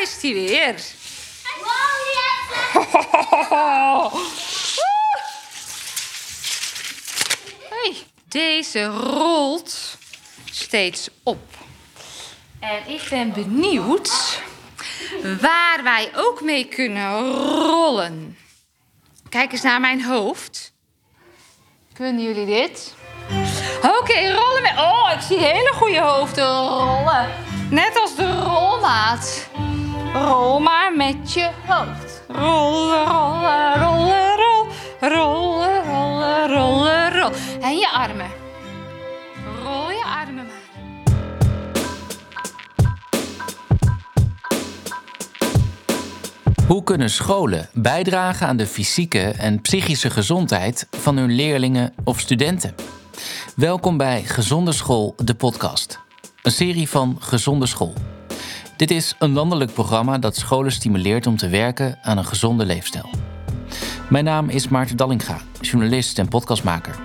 daar is hij weer. Hey, deze rolt steeds op. En ik ben benieuwd waar wij ook mee kunnen rollen. Kijk eens naar mijn hoofd. Kunnen jullie dit? Oké, rollen met. Oh, ik zie hele goede hoofden rollen. Net als de rolmaat. Rol maar met je hoofd. Rollen, rollen, rollen, rol. Rollen, rollen, rollen, rol. En je armen. Rol je armen maar. Hoe kunnen scholen bijdragen aan de fysieke en psychische gezondheid van hun leerlingen of studenten? Welkom bij Gezonde School, de podcast. Een serie van Gezonde School. Dit is een landelijk programma dat scholen stimuleert om te werken aan een gezonde leefstijl. Mijn naam is Maarten Dallinga, journalist en podcastmaker.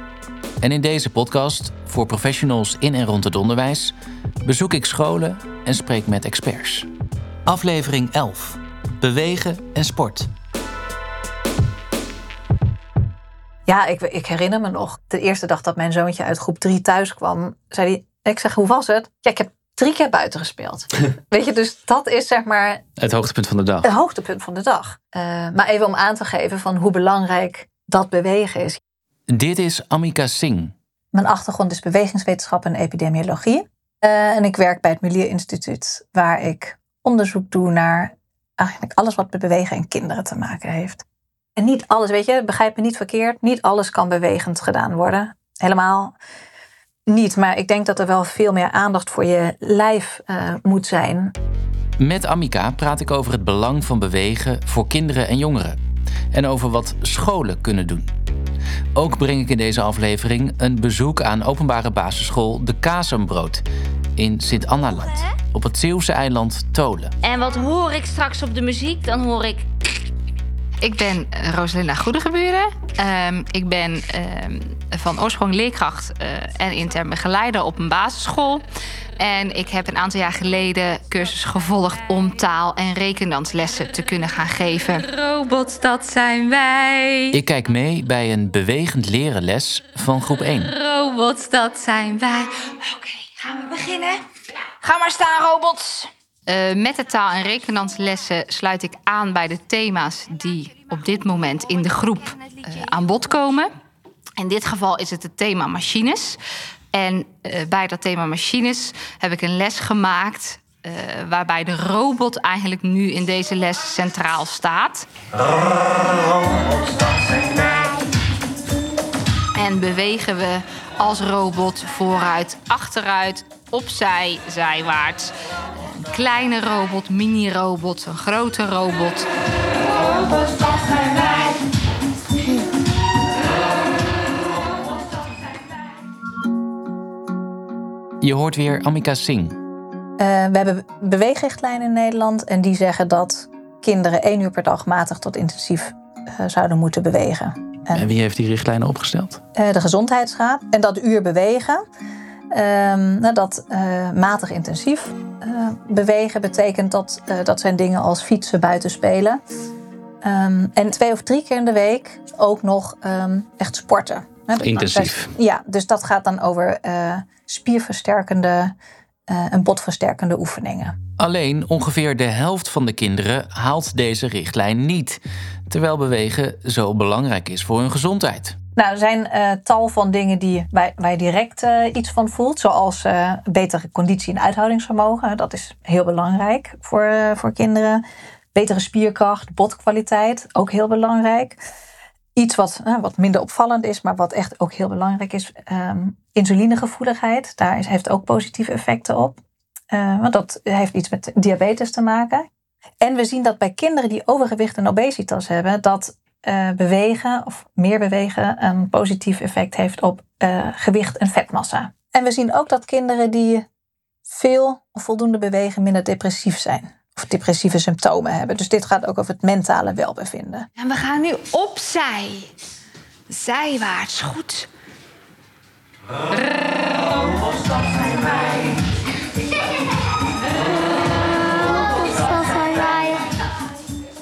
En in deze podcast, voor professionals in en rond het onderwijs, bezoek ik scholen en spreek met experts. Aflevering 11. Bewegen en sport. Ja, ik, ik herinner me nog de eerste dag dat mijn zoontje uit groep 3 thuis kwam. Zei hij, ik zeg, hoe was het? Ja, ik heb drie keer buiten gespeeld. Weet je, dus dat is zeg maar Het hoogtepunt van de dag. het hoogtepunt van de dag. Eh, maar even om aan te geven van hoe belangrijk dat bewegen is. Dit is Amika Singh. Mijn achtergrond is bewegingswetenschap en epidemiologie. Eh, en ik werk bij het Milieu Instituut, waar ik onderzoek doe naar eigenlijk alles wat met bewegen en kinderen te maken heeft. En niet alles, weet je, begrijp me niet verkeerd, niet alles kan bewegend gedaan worden. Helemaal niet, maar ik denk dat er wel veel meer aandacht voor je lijf eh, moet zijn. Met Amika praat ik over het belang van bewegen voor kinderen en jongeren. En over wat scholen kunnen doen. Ook breng ik in deze aflevering een bezoek aan openbare basisschool De Kazembrood in Sint-Annaland. Op het Zeeuwse eiland Tolen. En wat hoor ik straks op de muziek? Dan hoor ik. Ik ben eh, Rosalinda Goedegeburen. Ehm ik ben ehm, van oorsprong leerkracht eh, en intern begeleider op een basisschool. En ik heb een aantal jaar geleden cursus gevolgd om taal- en rekendanslessen te kunnen gaan geven. Robots, dat zijn wij. Ik kijk mee bij een bewegend leren les van groep 1. Robots, dat zijn wij. Oké, gaan we beginnen? Ga maar staan, robots. Eh, met de taal- en rekendanslessen sluit ik aan bij de thema's die op dit moment in de groep eh, aan bod komen. In dit geval is het het thema machines. En eh, bij dat thema machines heb ik een les gemaakt. eh, waarbij de robot eigenlijk nu in deze les centraal staat. En bewegen we als robot vooruit, achteruit, opzij, zijwaarts. Een kleine robot, mini-robot, een grote robot. Je hoort weer Amika Singh. Eh, we hebben beweegrichtlijnen in Nederland en die zeggen dat kinderen één uur per dag matig tot intensief eh, zouden moeten bewegen. En En wie heeft die richtlijnen opgesteld? eh, de gezondheidsraad. En dat uur bewegen, ehm, nou, dat matig intensief bewegen betekent dat dat zijn dingen als fietsen, buiten spelen. Ehm, en twee of drie keer in de week ook nog ehm, echt sporten. Hè, dus- Intensief. Ja, dus dat gaat dan over spierversterkende eh, en botversterkende oefeningen. Alleen ongeveer de helft van de kinderen haalt deze richtlijn niet. Terwijl bewegen zo belangrijk is voor hun gezondheid. Nou, er zijn eh, tal van dingen die, waar, waar je direct eh, iets van voelt. Zoals betere conditie en uithoudingsvermogen. Dat is heel belangrijk voor, voor kinderen. Betere spierkracht, botkwaliteit, ook heel belangrijk. Iets wat, wat minder opvallend is, maar wat echt ook heel belangrijk is. ehm, insulinegevoeligheid, daar heeft ook positieve effecten op. Eh, want dat heeft iets met diabetes te maken. En we zien dat bij kinderen die overgewicht en obesitas hebben, dat eh, bewegen of meer bewegen een positief effect heeft op eh, gewicht en vetmassa. En we zien ook dat kinderen die veel of voldoende bewegen minder depressief zijn. Of depressieve symptomen hebben. Dus dit gaat ook over het mentale welbevinden. En we gaan nu opzij. Zijwaarts, goed. Dat zijn wij.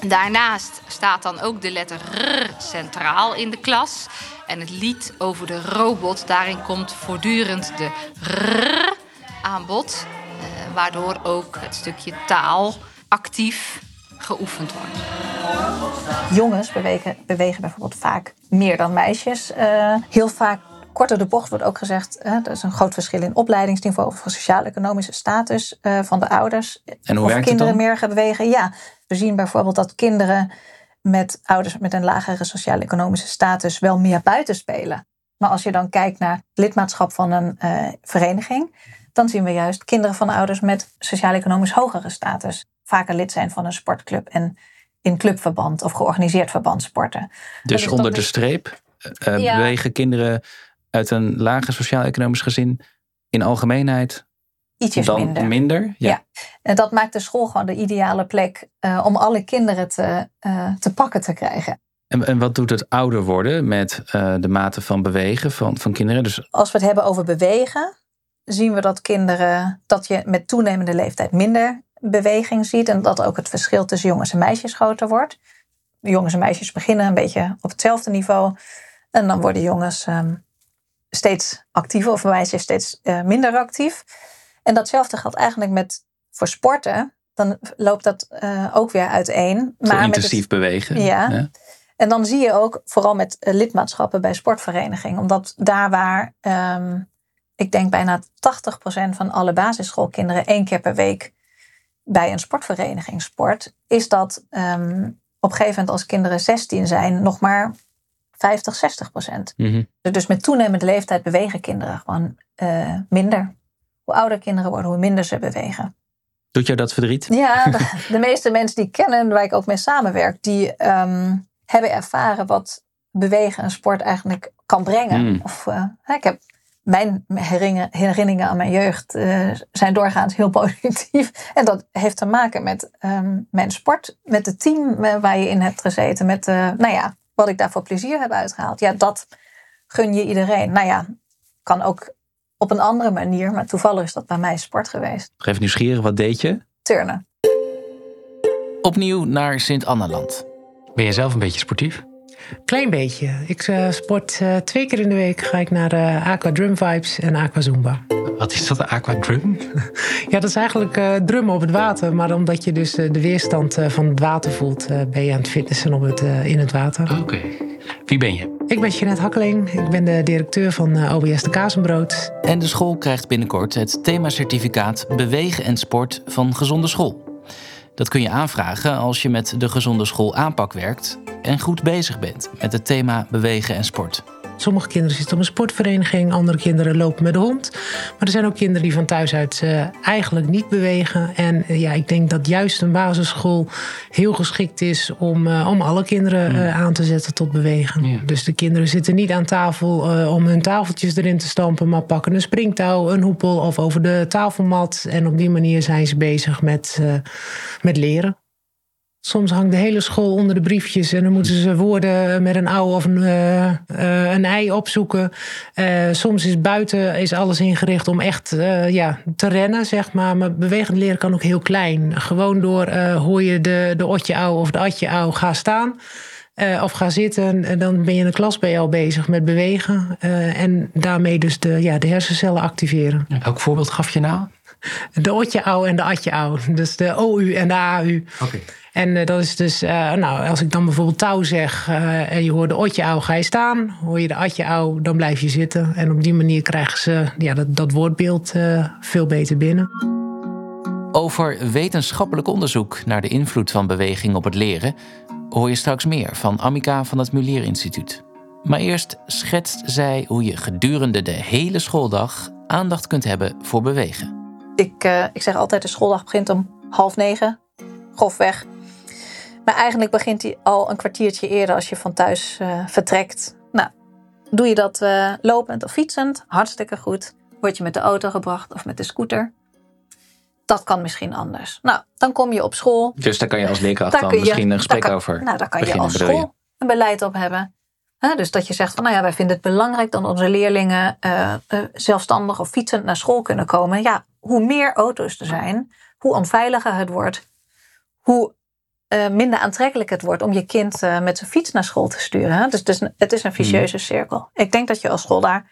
Daarnaast staat dan ook de letter R centraal in de klas. En het lied over de robot, daarin komt voortdurend de R aan bod. eh, waardoor ook het stukje taal actief geoefend wordt. Jongens bewegen, bewegen bijvoorbeeld vaak meer dan meisjes. Eh, heel vaak korter de bocht wordt ook gezegd. Uh, er is een groot verschil in opleidingsniveau of sociaal-economische status uh, van de ouders. En hoe of kinderen meer gaan bewegen. Ja, we zien bijvoorbeeld dat kinderen met ouders met een lagere sociaal-economische status wel meer buiten spelen. Maar als je dan kijkt naar lidmaatschap van een uh, vereniging, dan zien we juist kinderen van ouders met sociaal-economisch hogere status vaker lid zijn van een sportclub en in clubverband of georganiseerd verband sporten. Dus onder de streep uh, Ja. bewegen kinderen uit een lager sociaal-economisch gezin in algemeenheid Ietsjes dan minder. minder? Ja. En dat maakt de school gewoon de ideale plek uh, om alle kinderen te, uh, te pakken te krijgen. En, en wat doet het ouder worden met uh, de mate van bewegen van, van kinderen? Dus Als we het hebben over bewegen, zien we dat kinderen dat je met toenemende leeftijd minder beweging ziet en dat ook het verschil tussen jongens en meisjes groter wordt. Jongens en meisjes beginnen een beetje op hetzelfde niveau en dan worden jongens um, steeds actiever of meisjes steeds uh, minder actief. En datzelfde geldt eigenlijk met voor sporten. Dan loopt dat uh, ook weer uiteen. zo intensief het, bewegen. Ja. En dan zie je ook, vooral met uh, lidmaatschappen bij sportverenigingen, omdat daar waar um, ik denk bijna 80% van alle basisschoolkinderen één keer per week bij een sportvereniging sport, is dat um, op een gegeven moment als kinderen 16 zijn nog maar 50, 60 procent. Mhm. Dus met toenemende leeftijd bewegen kinderen gewoon uh, minder. Hoe ouder kinderen worden, hoe minder ze bewegen. Doet jou dat verdriet? Ja, de, de meeste mensen die ik ken en waar ik ook mee samenwerk, die um, hebben ervaren wat bewegen en sport eigenlijk kan brengen. Mm. Of, uh, ik heb mijn herinneringen aan mijn jeugd uh, zijn doorgaans heel positief. En dat heeft te maken met um, mijn sport, met het team waar je in hebt gezeten, met uh, nou ja, wat ik daar voor plezier heb uitgehaald. Ja, dat gun je iedereen. Nou ja, kan ook op een andere manier, maar toevallig is dat bij mij sport geweest. Even nieuwsgierig, wat deed je? Turnen. Opnieuw naar Sint-Anneland. Ben je zelf een beetje sportief? Klein beetje. Ik uh, sport uh, twee keer in de week. Ga ik naar uh, Aqua Drum Vibes en Aqua Zumba. Wat is dat, Aqua Drum? ja, dat is eigenlijk uh, drummen op het water. Maar omdat je dus de weerstand van het water voelt, ben je aan het fitnessen op het, in het water. Oké. Okay. Wie ben je? Ik ben Jeanette Hakkeling. Ik ben de directeur van OBS de Kazenbrood. En de school krijgt binnenkort het themacertificaat Bewegen en Sport van Gezonde School. Dat kun je aanvragen als je met de Gezonde School aanpak werkt en goed bezig bent met het thema bewegen en sport. Sommige kinderen zitten op een sportvereniging, andere kinderen lopen met de hond. Maar er zijn ook kinderen die van thuis uit uh, eigenlijk niet bewegen. En uh, ja, ik denk dat juist een basisschool heel geschikt is om, uh, om alle kinderen uh, aan te zetten tot bewegen. Ja. Dus de kinderen zitten niet aan tafel om hun tafeltjes erin te stampen, maar pakken een springtouw, een hoepel of over de tafelmat. En op die manier zijn ze bezig met, met leren. Soms hangt de hele school onder de briefjes en dan moeten ze woorden met een ouw of een, uh, uh, een ei opzoeken. Uh, soms is buiten is alles ingericht om echt ja, te rennen, zeg maar. Maar bewegend leren kan ook heel klein. Gewoon door hoor je de, de otje ouw of de atje ouw, ga staan. of ga zitten en dan ben je in de klas je al bezig met bewegen. en daarmee dus de, ja, de hersencellen activeren. Welk voorbeeld gaf je nou? De otje ouw en de atje ouw. Dus de OU en de AU. Oké. Okay. En uh, dat is dus, uh, nou, als ik dan bijvoorbeeld touw zeg uh, en je hoort de otje ouw, ga je staan. Hoor je de atje ouw, dan blijf je zitten. En op die manier krijgen ze ja, dat, dat woordbeeld veel beter binnen. Over wetenschappelijk onderzoek naar de invloed van beweging op het leren hoor je straks meer van Amika van het Mulier Instituut. Maar eerst schetst zij hoe je gedurende de hele schooldag aandacht kunt hebben voor bewegen. Ik, ik zeg altijd, de schooldag begint om half negen, grofweg. Maar eigenlijk begint hij al een kwartiertje eerder als je van thuis uh, vertrekt. Nou, doe je dat uh, lopend of fietsend, hartstikke goed. Word je met de auto gebracht of met de scooter. Dat kan misschien anders. Nou, dan kom je op school. Dus daar kan je als leerkracht dan misschien een gesprek kan, over Nou, daar kan beginnen, je als school een beleid op hebben. He, dus dat je zegt van, nou ja, wij vinden het belangrijk dat onze leerlingen uh, zelfstandig of fietsend naar school kunnen komen. Ja, hoe meer auto's er zijn, hoe onveiliger het wordt hoe eh, minder aantrekkelijk het wordt om je kind eh, met zijn fiets naar school te sturen. Dus, dus het is een vicieuze cirkel. Ik denk dat je als school daar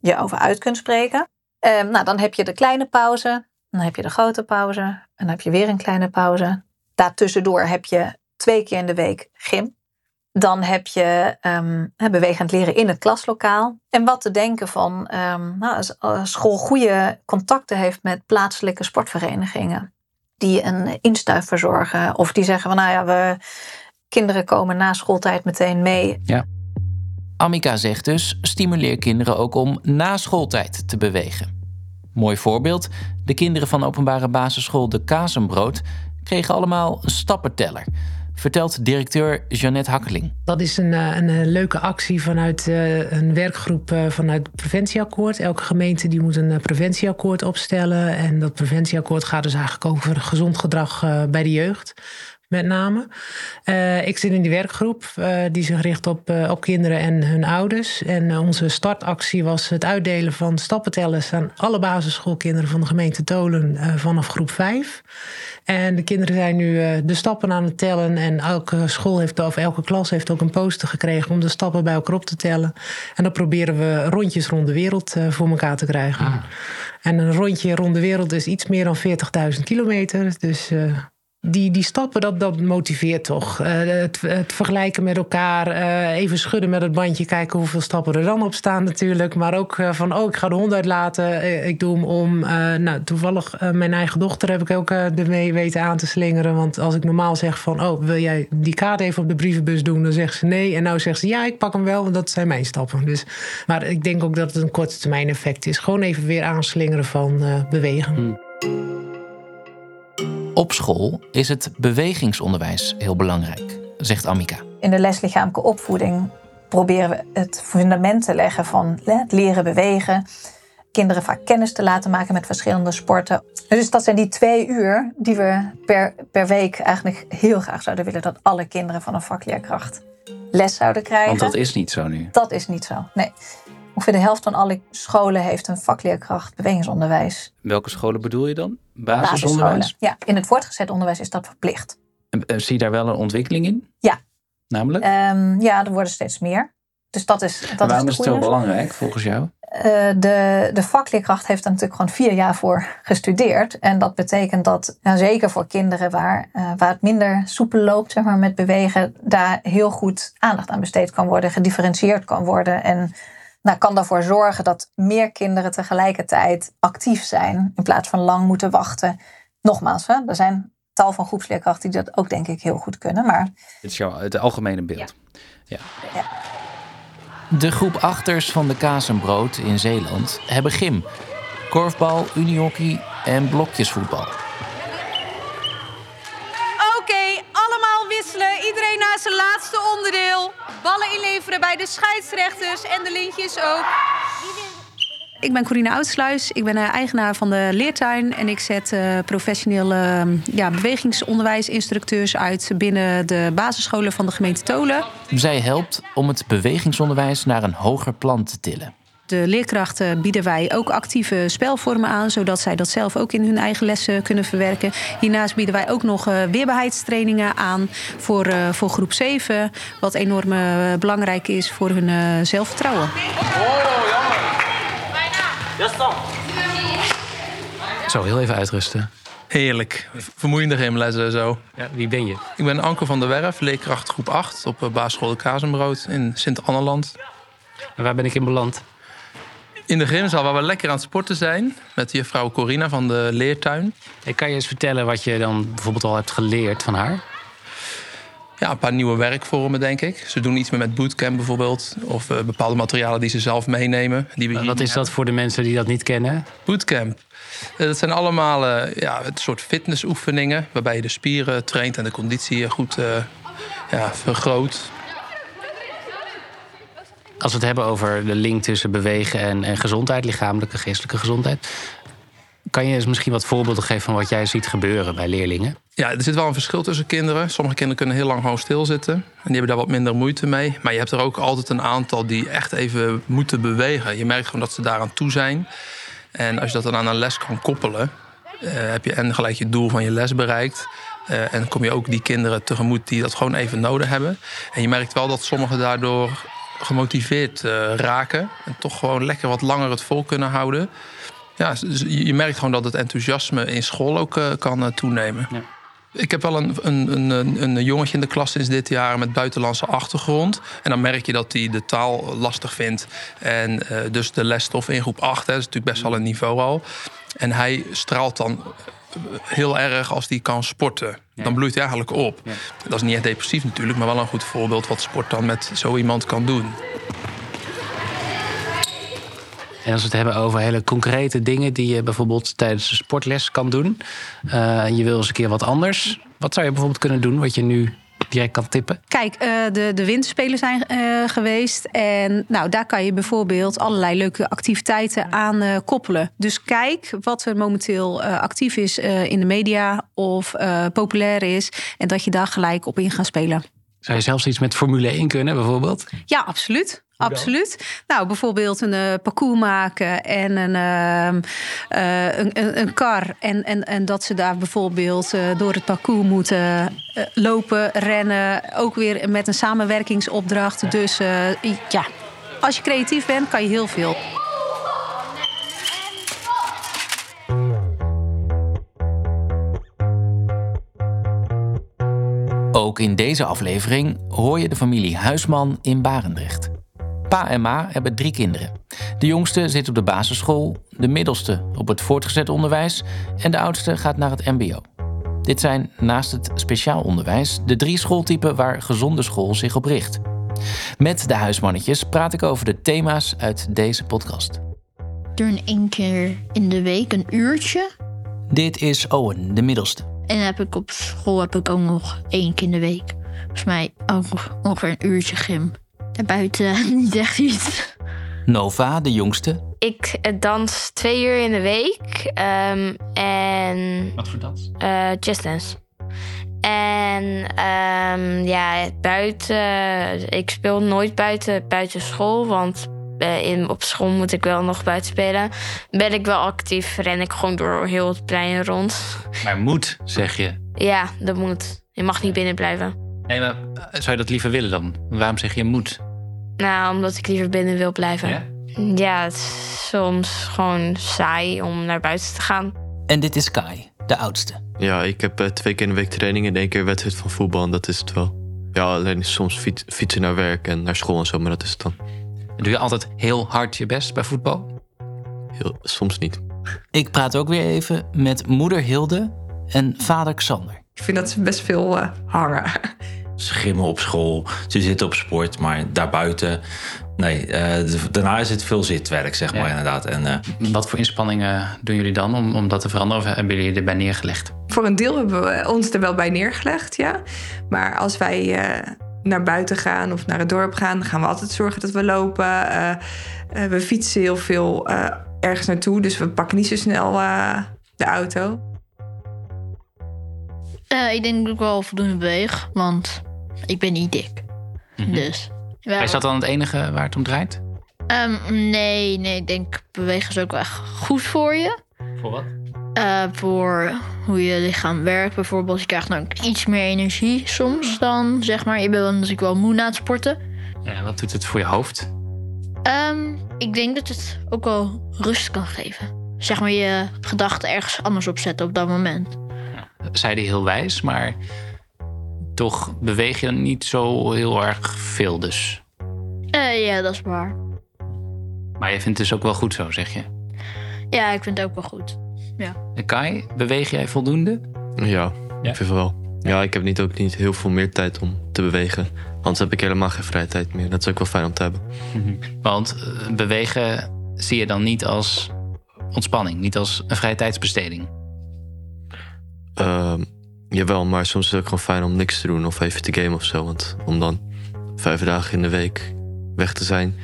je over uit kunt spreken. Ehm, nou, dan heb je de kleine pauze, dan heb je de grote pauze, en dan heb je weer een kleine pauze. Daartussendoor heb je twee keer in de week gym. Dan heb je um, bewegend leren in het klaslokaal. En wat te denken van um, nou, als school goede contacten heeft met plaatselijke sportverenigingen. Die een instuif verzorgen. Of die zeggen van nou ja, we kinderen komen na schooltijd meteen mee. Ja. Amika zegt dus: stimuleer kinderen ook om na schooltijd te bewegen. Mooi voorbeeld: de kinderen van openbare basisschool De Kazenbrood kregen allemaal een stappenteller vertelt directeur Jeannette Hakkeling. Dat is een, eh, een, een leuke actie vanuit uh, een werkgroep vanuit het preventieakkoord. Elke gemeente die moet een preventieakkoord opstellen. En dat preventieakkoord gaat dus eigenlijk over gezond gedrag bij de jeugd met name. Uh, ik zit in die werkgroep uh, die zich richt op, uh, op kinderen en hun ouders. En onze startactie was het uitdelen van stappentellers aan alle basisschoolkinderen van de gemeente Tolen vanaf groep 5. En de kinderen zijn nu de stappen aan het tellen. En elke school heeft, of elke klas heeft ook een poster gekregen om de stappen bij elkaar op te tellen. En dan proberen we rondjes rond de wereld voor elkaar te krijgen. Ah. En een rondje rond de wereld is iets meer dan 40.000 kilometer. Dus die, die stappen, dat, dat motiveert toch. Uh, het, vergelijken met elkaar, uh, even schudden met het bandje, kijken hoeveel stappen er dan op staan natuurlijk. Maar ook uh, van, oh, ik ga de hond uitlaten. Ik doe hem om. nou, toevallig, mijn eigen dochter heb ik ook ermee weten aan te slingeren. Want als ik normaal zeg van, oh, wil jij die kaart even op de brievenbus doen? Dan zegt ze nee. En nou zegt ze, ja, ik pak hem wel, want dat zijn mijn stappen. Dus, maar ik denk ook dat het een korte termijn effect is. Gewoon even weer aanslingeren van bewegen. Hmm. Op school is het bewegingsonderwijs heel belangrijk, zegt Amika. In de leslichamelijke opvoeding proberen we het fundament te leggen van het leren bewegen. Kinderen vaak kennis te laten maken met verschillende sporten. Dus dat zijn die twee uur die we per, per week eigenlijk heel graag zouden willen dat alle kinderen van een vakleerkracht les zouden krijgen. Want dat is niet zo nu. Dat is niet zo. Nee. Ongeveer de helft van alle scholen heeft een vakleerkracht bewegingsonderwijs. Welke scholen bedoel je dan? Basisonderwijs? Ja, in het voortgezet onderwijs is dat verplicht. En, zie je daar wel een ontwikkeling in? Ja. Namelijk? Um, ja, er worden steeds meer. Dus dat is. Dat waarom is, het zo belangrijk volgens jou? Uh, de, de vakleerkracht heeft er natuurlijk gewoon vier jaar voor gestudeerd. En dat betekent dat, nou, zeker voor kinderen waar, uh, waar het minder soepel loopt zeg maar, met bewegen, daar heel goed aandacht aan besteed kan worden, gedifferentieerd kan worden. En nou, kan daarvoor zorgen dat meer kinderen tegelijkertijd actief zijn in plaats van lang moeten wachten. Nogmaals, hè, er zijn tal van groepsleerkrachten die dat ook denk ik heel goed kunnen. Maar... Het is jouw, het algemene beeld. Ja. ja. De groep achters van de Kazenbrood in Zeeland hebben gym, korfbal, unihockey en blokjesvoetbal. Iedereen naar zijn laatste onderdeel. Ballen inleveren bij de scheidsrechters en de lintjes ook. Ik ben Corine Oudsluis. Ik ben eh, eigenaar van de Leertuin. En ik zet uh, professionele ja, bewegingsonderwijsinstructeurs uit binnen de basisscholen van de gemeente Tolen. Zij helpt om het bewegingsonderwijs naar een hoger plan te tillen de leerkrachten bieden wij ook actieve spelvormen aan, zodat zij dat zelf ook in hun eigen lessen kunnen verwerken. Hiernaast bieden wij ook nog uh, weerbaarheidstrainingen aan voor, uh, voor groep 7, wat enorm uh, belangrijk is voor hun zelfvertrouwen. Oh, jammer. Zo, heel even uitrusten. Heerlijk. Vermoeiende gymlessen zo. Ja, wie ben je? Ik ben Anke van der Werf, leerkracht groep 8 op basisschool de Kazenbrood in Sint-Anneland. En waar ben ik in beland? In de gymzaal waar we lekker aan het sporten zijn. Met juffrouw Corina van de Leertuin. Ik kan je eens vertellen wat je dan bijvoorbeeld al hebt geleerd van haar? Ja, een paar nieuwe werkvormen, denk ik. Ze doen iets meer met bootcamp bijvoorbeeld. Of uh, bepaalde materialen die ze zelf meenemen. Die we wat is dat voor de mensen die dat niet kennen? Bootcamp. Uh, dat zijn allemaal uh, ja, een soort fitnessoefeningen. Waarbij je de spieren traint en de conditie goed ja, vergroot. Als we het hebben over de link tussen bewegen en, en gezondheid, lichamelijke, geestelijke gezondheid. Kan je eens misschien wat voorbeelden geven van wat jij ziet gebeuren bij leerlingen? Ja, er zit wel een verschil tussen kinderen. Sommige kinderen kunnen heel lang gewoon stilzitten. En die hebben daar wat minder moeite mee. Maar je hebt er ook altijd een aantal die echt even moeten bewegen. Je merkt gewoon dat ze daaraan toe zijn. En als je dat dan aan een les kan koppelen, eh, heb je en gelijk je doel van je les bereikt. Eh, en kom je ook die kinderen tegemoet die dat gewoon even nodig hebben. En je merkt wel dat sommigen daardoor gemotiveerd eh, raken. En toch gewoon lekker wat langer het vol kunnen houden. Ja, dus je je merkt gewoon dat het enthousiasme in school ook eh, kan eh, toenemen. Ja. Ik heb wel een, een, een, een- jongetje in de klas sinds dit jaar met buitenlandse achtergrond. En dan merk je dat hij de taal lastig vindt. En dus de lesstof in groep 8, hè, dat is natuurlijk best wel een niveau al. En hij straalt dan heel erg als hij kan sporten. Dan bloeit hij eigenlijk op. Ja. Dat is niet echt depressief natuurlijk, maar wel een goed voorbeeld wat sport dan met zo iemand kan doen. En als we het hebben over hele concrete dingen die je bijvoorbeeld tijdens de sportles kan doen. eh, en je wil eens een keer wat anders. Wat zou je bijvoorbeeld kunnen doen wat je nu direct kan tippen? Kijk, eh, de, de winterspelen zijn eh, geweest. En nou, daar kan je bijvoorbeeld allerlei leuke activiteiten aan eh, koppelen. Dus kijk wat er momenteel actief is in de media of populair is. En dat je daar gelijk op in gaat spelen. Zou je zelfs iets met Formule 1 kunnen bijvoorbeeld? Ja, absoluut. Absoluut. Nou, bijvoorbeeld een eh, parcours maken en een, ehm, eh, een, een, een kar. En, en, en dat ze daar bijvoorbeeld eh, door het parcours moeten lopen, rennen. Ook weer met een samenwerkingsopdracht. Dus eh, ja, als je creatief bent, kan je heel veel. Ook in deze aflevering hoor je de familie Huisman in Barendrecht. Pa en ma hebben drie kinderen. De jongste zit op de basisschool, de middelste op het voortgezet onderwijs en de oudste gaat naar het MBO. Dit zijn naast het speciaal onderwijs de drie schooltypen waar Gezonde School zich op richt. Met de huismannetjes praat ik over de thema's uit deze podcast. doen één keer in de week een uurtje. Dit is Owen, de middelste. En heb ik op school heb ik ook nog één keer in de week. Volgens mij ook nog ongeveer een uurtje gym. En buiten niet echt iets. Nova, de jongste. Ik eh, dans twee uur in de week. ehm, en Wat voor dans? eh jazzdance. En ehm, ja, buiten. Ik speel nooit buiten, buiten school. Want eh, in, op school moet ik wel nog buiten spelen. Ben ik wel actief, ren ik gewoon door heel het plein rond. Maar moet, zeg je. Ja, dat moet. Je mag niet binnen blijven. Nee, maar eh, zou je dat liever willen dan? Waarom zeg je moet? Nou, omdat ik liever binnen wil blijven. Ja? Ja, het is soms gewoon saai om naar buiten te gaan. En dit is Kai, de oudste. Ja, ik heb eh, twee keer in de week training en één keer wedstrijd van voetbal. En dat is het wel. Ja, alleen soms fiets, fietsen naar werk en naar school en zo, maar dat is het dan. Doe je altijd heel hard je best bij voetbal? Heel, soms niet. Ik praat ook weer even met moeder Hilde en vader Xander. Ik vind dat ze best veel eh, hangen. Ze grimmen op school, ze zitten op sport, maar daarbuiten... Nee, eh, daarna is het veel zitwerk, zeg maar, Ja. inderdaad. En, eh, Wat voor inspanningen doen jullie dan om, om dat te veranderen? Of hebben jullie erbij neergelegd? Voor een deel hebben we ons er wel bij neergelegd, ja. Maar als wij eh, naar buiten gaan of naar het dorp gaan, dan gaan we altijd zorgen dat we lopen. We fietsen heel veel eh, ergens naartoe, dus we pakken niet zo snel eh, de auto. Eh, ik denk dat ik wel voldoende beweeg, want ik ben niet dik. Dus. ja, Is dat dan het enige waar het om draait? Ehm, nee, nee, ik denk bewegen is ook wel echt goed voor je. Voor wat? Eh, voor hoe je lichaam werkt. Bijvoorbeeld, je krijgt dan iets meer energie soms dan, zeg maar. Je bent dan natuurlijk wel moe na het sporten. Ja, wat doet het voor je hoofd? Ehm, ik denk dat het ook wel rust kan geven. Zeg maar je gedachten ergens anders opzetten op dat moment. Zeiden heel wijs, maar toch beweeg je niet zo heel erg veel dus. Eh, ja, dat is waar. Maar je vindt het dus ook wel goed zo, zeg je. Ja, ik vind het ook wel goed. Ja. En Kai, beweeg jij voldoende? Ja, ik vind wel. Ja, ik heb niet, ook niet heel veel meer tijd om te bewegen. Anders heb ik helemaal geen vrije tijd meer. Dat is ook wel fijn om te hebben. Want eh, bewegen zie je dan niet als ontspanning, niet als een vrije tijdsbesteding. Ehm, jawel, maar soms is het ook gewoon fijn om niks te doen of even te gamen of zo. Want om dan vijf dagen in de week weg te zijn,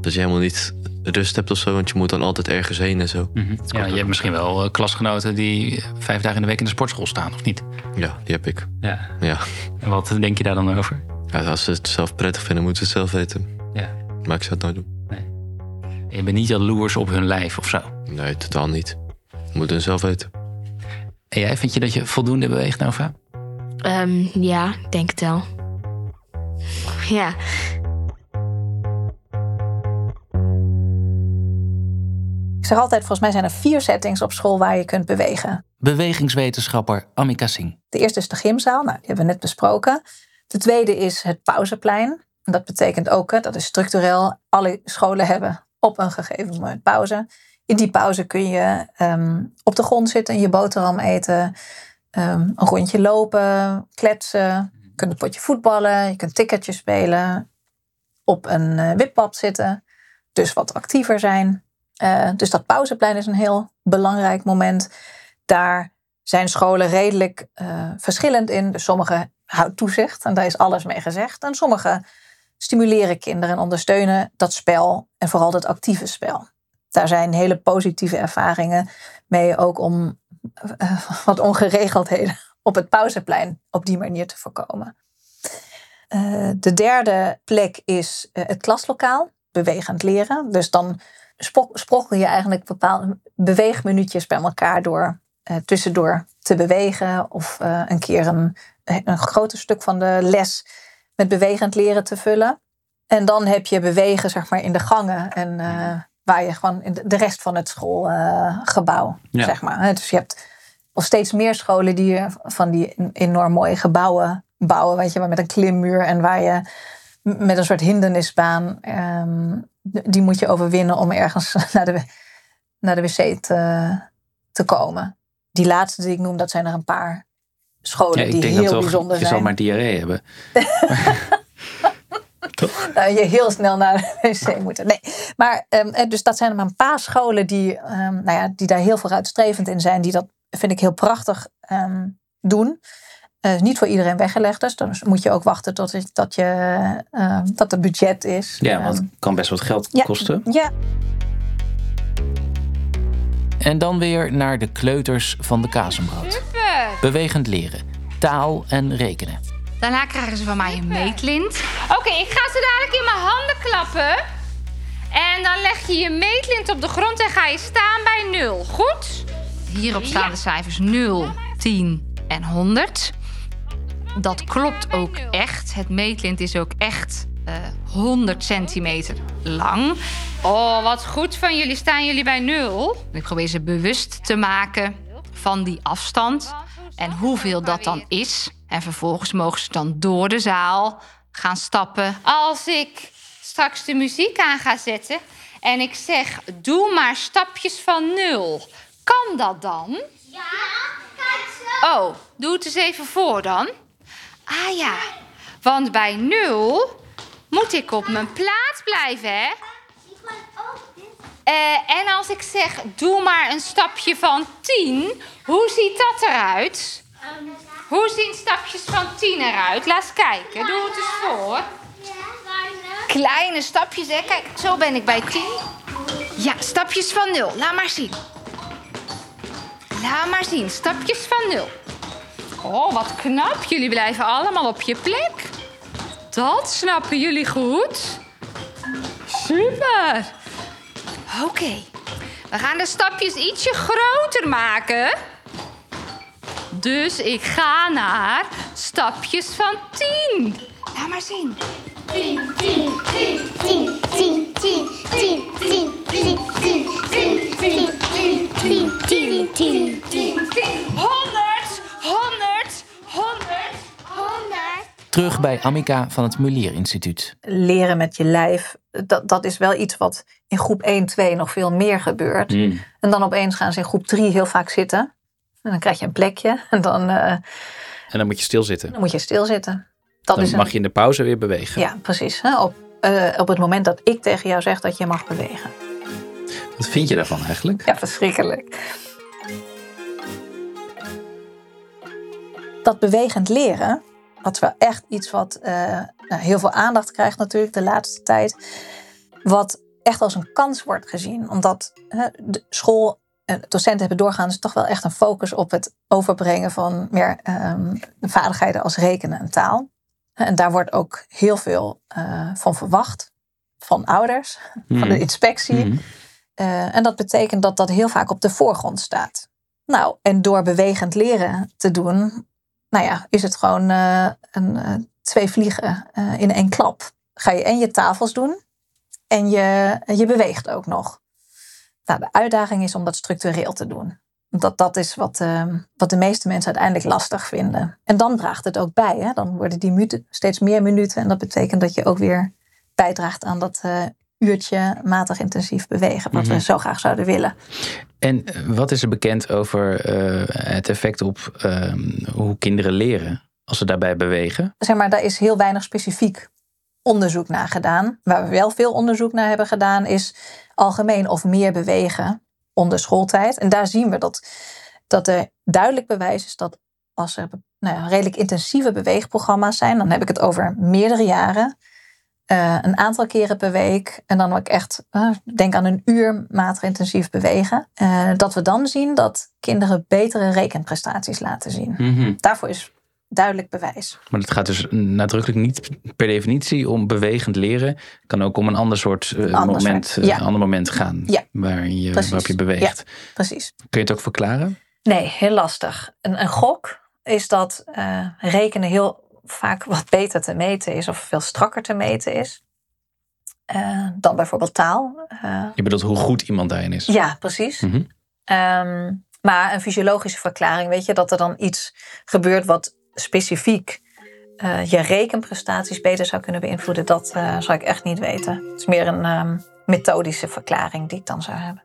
dat je helemaal niet rust hebt of zo. Want je moet dan altijd ergens heen en zo. Ja, je hebt misschien wel eh, klasgenoten die vijf dagen in de week in de sportschool staan, of niet? Ja, die heb ik. Ja. Ja. En wat denk je daar dan over? ja, als ze het zelf prettig vinden, moeten ze het zelf weten. Ja. Maar ik zou het nooit doen. Je bent niet jaloers op hun lijf of zo. Nee, totaal niet. Moeten ze zelf weten. En jij, vind je dat je voldoende beweegt, Nova? Ehm, ja, ik denk het wel. Ja. Ik zeg altijd, volgens mij zijn er vier settings op school waar je kunt bewegen. Bewegingswetenschapper Amika Singh. De eerste is de gymzaal, nou, die hebben we net besproken. De tweede is het pauzeplein. En dat betekent ook, hè, dat is structureel, alle scholen hebben op een gegeven moment pauze. In die pauze kun je ehm, op de grond zitten, je boterham eten, ehm, een rondje lopen, kletsen. Je kunt een potje voetballen, je kunt tikkertje spelen, op een uh, wippap zitten. Dus wat actiever zijn. Uh, dus dat pauzeplein is een heel belangrijk moment. Daar zijn scholen redelijk uh, verschillend in. Dus sommige houden toezicht en daar is alles mee gezegd. En sommige stimuleren kinderen en ondersteunen dat spel en vooral dat actieve spel. Daar zijn hele positieve ervaringen mee, ook om uh, wat ongeregeldheden op het pauzeplein op die manier te voorkomen. Uh, de derde plek is uh, het klaslokaal, bewegend leren. Dus dan sprokkel je eigenlijk bepaalde beweegminuutjes bij elkaar door tussendoor te bewegen of een keer een, een groter stuk van de les met bewegend leren te vullen. En dan heb je bewegen zeg maar, in de gangen en waar je gewoon in de rest van het schoolgebouw, ja. zeg maar. Dus je hebt nog steeds meer scholen die van die enorm mooie gebouwen bouwen, weet je, met een klimmuur en waar je met een soort hindernisbaan, um, die moet je overwinnen om ergens naar de, naar de wc te, te komen. Die laatste die ik noem, dat zijn er een paar scholen ja, die denk heel dat toch, bijzonder je zijn. zal maar diarree hebben. Nou, je heel snel naar de wc moeten. Nee, maar um, dus dat zijn er maar een paar scholen die, um, nou ja, die daar heel vooruitstrevend in zijn. Die dat, vind ik, heel prachtig um, doen. Uh, niet voor iedereen weggelegd dus. Dan moet je ook wachten tot het, dat, je, uh, dat er budget is. Ja, want het kan best wat geld ja, kosten. Ja. En dan weer naar de kleuters van de Kazenbrood. Super! Bewegend leren, taal en rekenen. Daarna krijgen ze van mij een meetlint. Oké, okay, ik ga ze dadelijk in mijn handen klappen. En dan leg je je meetlint op de grond en ga je staan bij 0. Goed? Hierop staan ja. de cijfers 0, 10 en 100. Dat klopt ook echt. Het meetlint is ook echt uh, 100 centimeter lang. Oh, wat goed van jullie. Staan jullie bij 0? Ik probeer ze bewust te maken van die afstand. En hoeveel dat dan is. En vervolgens mogen ze dan door de zaal gaan stappen. Als ik straks de muziek aan ga zetten en ik zeg: doe maar stapjes van nul. Kan dat dan? Ja, kijk zo. Oh, doe het eens even voor dan. Ah ja, want bij nul moet ik op mijn plaats blijven, hè? Uh, en als ik zeg: doe maar een stapje van 10, hoe ziet dat eruit? Hoe zien stapjes van 10 eruit? Laat eens kijken. Doe het eens voor. Kleine stapjes, hè? Kijk, zo ben ik bij 10. Ja, stapjes van 0. Laat maar zien. Laat maar zien. Stapjes van 0. Oh, wat knap. Jullie blijven allemaal op je plek. Dat snappen jullie goed. Super. Oké. Okay. We gaan de stapjes ietsje groter maken. Dus ik ga naar stapjes van 10. Laat maar zien. 10, 10, 10, 10, 10, 10, 10, 10, 10, 10, 10, 10, 10, 10, 10, 10, 10, 10. 100, 100, 100, 100. Terug bij Amika van het Mulier Instituut. Leren met je lijf, dat, dat is wel iets wat in groep 1, 2 nog veel meer gebeurt. Mm. En dan opeens gaan ze in groep 3 heel vaak zitten. En dan krijg je een plekje. En dan, uh, En dan moet je stilzitten. dan moet je stilzitten. Dat dan is mag een, je in de pauze weer bewegen. Ja, precies. Hè? Op, uh, op het moment dat ik tegen jou zeg dat je mag bewegen. Wat vind je daarvan eigenlijk? Ja, verschrikkelijk. Dat bewegend leren, is wel echt iets wat uh, nou, heel veel aandacht krijgt natuurlijk de laatste tijd. Wat echt als een kans wordt gezien. Omdat de school en docenten hebben doorgaans toch wel echt een focus op het overbrengen van meer um, vaardigheden als rekenen en taal. En daar wordt ook heel veel uh, van verwacht. Van ouders, mm. van de inspectie. Mm. Uh, en dat betekent dat dat heel vaak op de voorgrond staat. Nou, en door bewegend leren te doen, nou ja, is het gewoon eh, een, eh, twee vliegen eh, in één klap. Ga je en je tafels doen en je, je beweegt ook nog. Nou, de uitdaging is om dat structureel te doen. Dat, dat is wat, wat de meeste mensen uiteindelijk lastig vinden. En dan draagt het ook bij. Hè? Dan worden die minuten steeds meer minuten. En dat betekent dat je ook weer bijdraagt aan dat eh, uurtje matig intensief bewegen. Wat Mhm. we zo graag zouden willen. En eh, wat is er bekend over eh, het effect op ehm, hoe kinderen leren als ze daarbij bewegen? Zeg maar, daar is heel weinig specifiek onderzoek naar gedaan. Waar we wel veel onderzoek naar hebben gedaan, is algemeen of meer bewegen onder schooltijd. En daar zien we dat, dat er duidelijk bewijs is dat als er nou ja, redelijk intensieve beweegprogramma's zijn, dan heb ik het over meerdere jaren. Eh, een aantal keren per week. En dan ook echt, eh, denk aan een uur intensief bewegen. eh, dat we dan zien dat kinderen betere rekenprestaties laten zien. Mhm. Daarvoor is duidelijk bewijs. Maar het gaat dus nadrukkelijk niet per definitie om bewegend leren. Het kan ook om een ander soort ander moment, ja. ander moment gaan Ja. waar je, Precies. waarop je beweegt. Ja, precies. Kun je het ook verklaren? Nee, heel lastig. Een, een gok is dat rekenen heel vaak wat beter te meten is of veel strakker te meten is eh, dan bijvoorbeeld taal. Eh, Je bedoelt hoe goed iemand daarin is. ja, precies. Mhm. Ehm, maar een fysiologische verklaring, weet je, dat er dan iets gebeurt wat specifiek eh, je rekenprestaties beter zou kunnen beïnvloeden, dat eh, zou ik echt niet weten. Het is meer een ehm, methodische verklaring die ik dan zou hebben.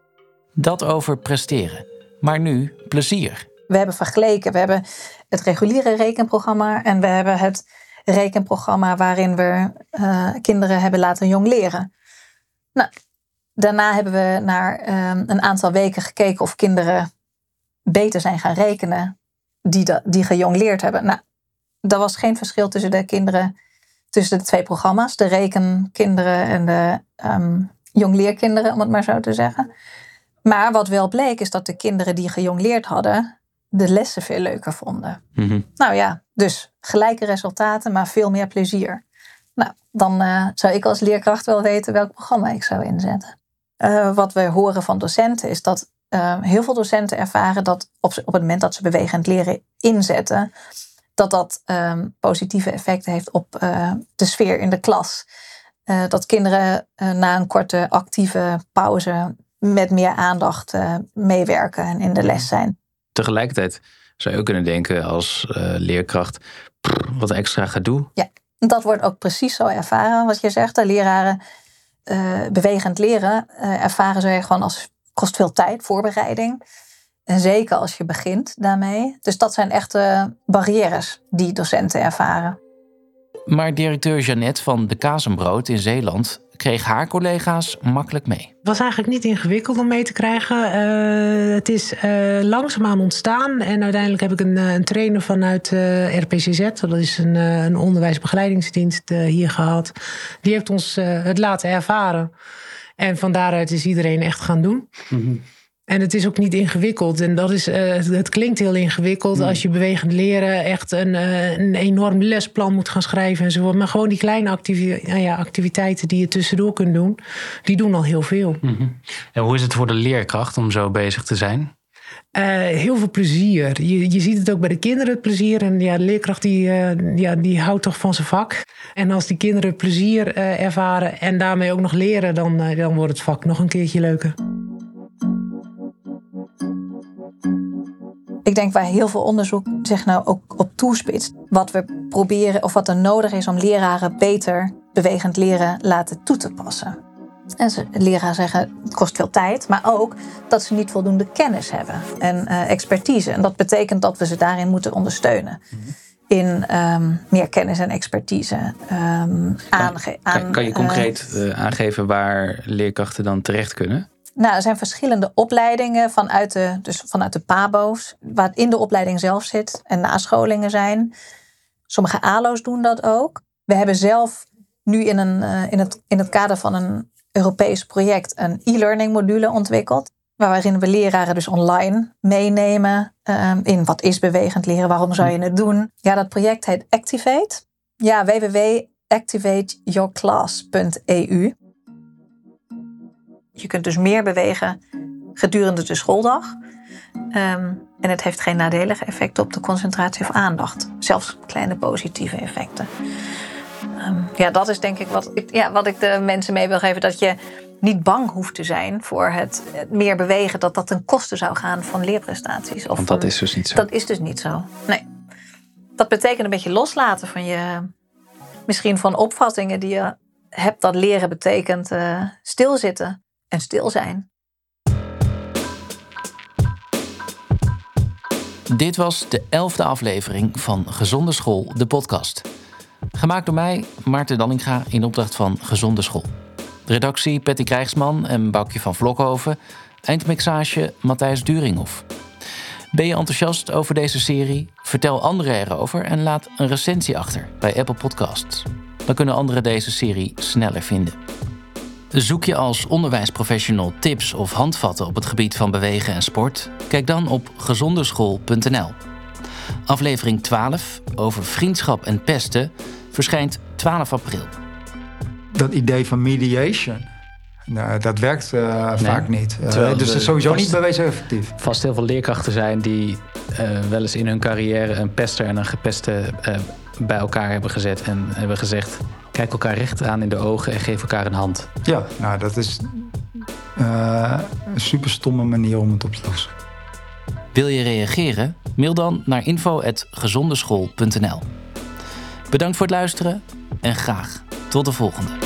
Dat over presteren. Maar nu plezier. We hebben vergeleken. We hebben het reguliere rekenprogramma en we hebben het rekenprogramma waarin we eh, kinderen hebben laten jong leren. Nou, daarna hebben we naar ehm, een aantal weken gekeken of kinderen beter zijn gaan rekenen die, die gejongleerd hebben. Nou, er was geen verschil tussen de kinderen, tussen de twee programma's, de rekenkinderen en de ehm jongleerkinderen, om het maar zo te zeggen. Maar wat wel bleek is dat de kinderen die gejongleerd hadden, de lessen veel leuker vonden. Mhm. Nou ja, dus gelijke resultaten, maar veel meer plezier. Nou, dan eh, zou ik als leerkracht wel weten welk programma ik zou inzetten. Eh, wat we horen van docenten is dat eh, heel veel docenten ervaren dat op, op het moment dat ze bewegend leren inzetten, dat dat ehm, positieve effecten heeft op de sfeer in de klas. Dat kinderen na een korte actieve pauze met meer aandacht meewerken en in de les zijn. Tegelijkertijd zou je ook kunnen denken als eh, leerkracht, "Pff, wat extra gedoe. Ja, dat wordt ook precies zo ervaren wat je zegt. De leraren eh, bewegend leren eh, ervaren ze gewoon als kost veel tijd, voorbereiding. En zeker als je begint daarmee. Dus dat zijn echte barrières die docenten ervaren. Maar directeur Jeannette van de Kazenbrood in Zeeland kreeg haar collega's makkelijk mee. Het was eigenlijk niet ingewikkeld om mee te krijgen. Eh, het is eh, langzaamaan ontstaan. En uiteindelijk heb ik een, eh, een trainer vanuit eh, RPCZ, dat is een, eh, een onderwijsbegeleidingsdienst, eh, hier gehad. Die heeft ons eh, het laten ervaren. En van daaruit is iedereen echt gaan doen. En het is ook niet ingewikkeld. En dat is, eh, het, klinkt heel ingewikkeld als je bewegend leren echt een, eh, een enorm lesplan moet gaan schrijven enzovoort. Maar gewoon die kleine activi- nou ja, activiteiten die je tussendoor kunt doen, die doen al heel veel. En hoe is het voor de leerkracht om zo bezig te zijn? Eh, heel veel plezier. Je, je ziet het ook bij de kinderen, het plezier. En ja, de leerkracht die, ja, die houdt toch van zijn vak. En als die kinderen plezier ervaren en daarmee ook nog leren, dan, dan wordt het vak nog een keertje leuker. Ik denk waar heel veel onderzoek zich nou ook op toespitst. Wat we proberen of wat er nodig is om leraren beter bewegend leren laten toe te passen. En ze, leraren zeggen het kost veel tijd, maar ook dat ze niet voldoende kennis hebben en eh, expertise. En dat betekent dat we ze daarin moeten ondersteunen. In ehm, meer kennis en expertise aange- Kan, aan, kan je eh, concreet eh, aangeven waar leerkrachten dan terecht kunnen? Nou, er zijn verschillende opleidingen vanuit de, dus vanuit de PABO's, waar in de opleiding zelf zit en nascholingen zijn. Sommige ALO's doen dat ook. We hebben zelf nu in, een, eh, in, het, in het kader van een Europees project een e-learning module ontwikkeld. Waarin we leraren dus online meenemen eh, in wat is bewegend leren, waarom zou je het doen. Ja, dat project heet Activate. Ja, www.activateyourclass.eu. Je kunt dus meer bewegen gedurende de schooldag. Ehm, en het heeft geen nadelige effecten op de concentratie of aandacht. Zelfs kleine positieve effecten. Ehm, ja, dat is denk ik wat ik, ja, wat ik de mensen mee wil geven. Dat je niet bang hoeft te zijn voor het, het meer bewegen. Dat dat ten koste zou gaan van leerprestaties. Of Want dat van- is dus niet zo. Dat is dus niet zo. Nee. Dat betekent een beetje loslaten van je... Misschien van opvattingen die je hebt dat leren betekent eh, stilzitten en stil zijn. Dit was de elfde aflevering van Gezonde School, de podcast. Gemaakt door mij, Maarten Dallinga, in opdracht van Gezonde School. Redactie Patty Krijgsman en Boukje van Vlokhoven. Eindmixage Matthijs Duringhoff. Ben je enthousiast over deze serie? Vertel anderen erover en laat een recensie achter bij Apple Podcasts. Dan kunnen anderen deze serie sneller vinden. Zoek je als onderwijsprofessional tips of handvatten op het gebied van bewegen en sport? Kijk dan op gezondeschool.nl. Aflevering 12 over vriendschap en pesten verschijnt 12 april. dat idee van mediation, nou, dat werkt eh, vaak niet. Eh, dus dat is sowieso vast- niet bewezen effectief. Vast heel veel leerkrachten zijn die eh, wel eens in hun carrière een pester en een gepeste eh, bij elkaar hebben gezet en hebben gezegd: kijk elkaar recht aan in de ogen en geef elkaar een hand. Ja, nou dat is eh, een super stomme manier om het op te lossen. Wil je reageren? Mail dan naar info.gezondeschool.nl. Bedankt voor het luisteren en graag tot de volgende.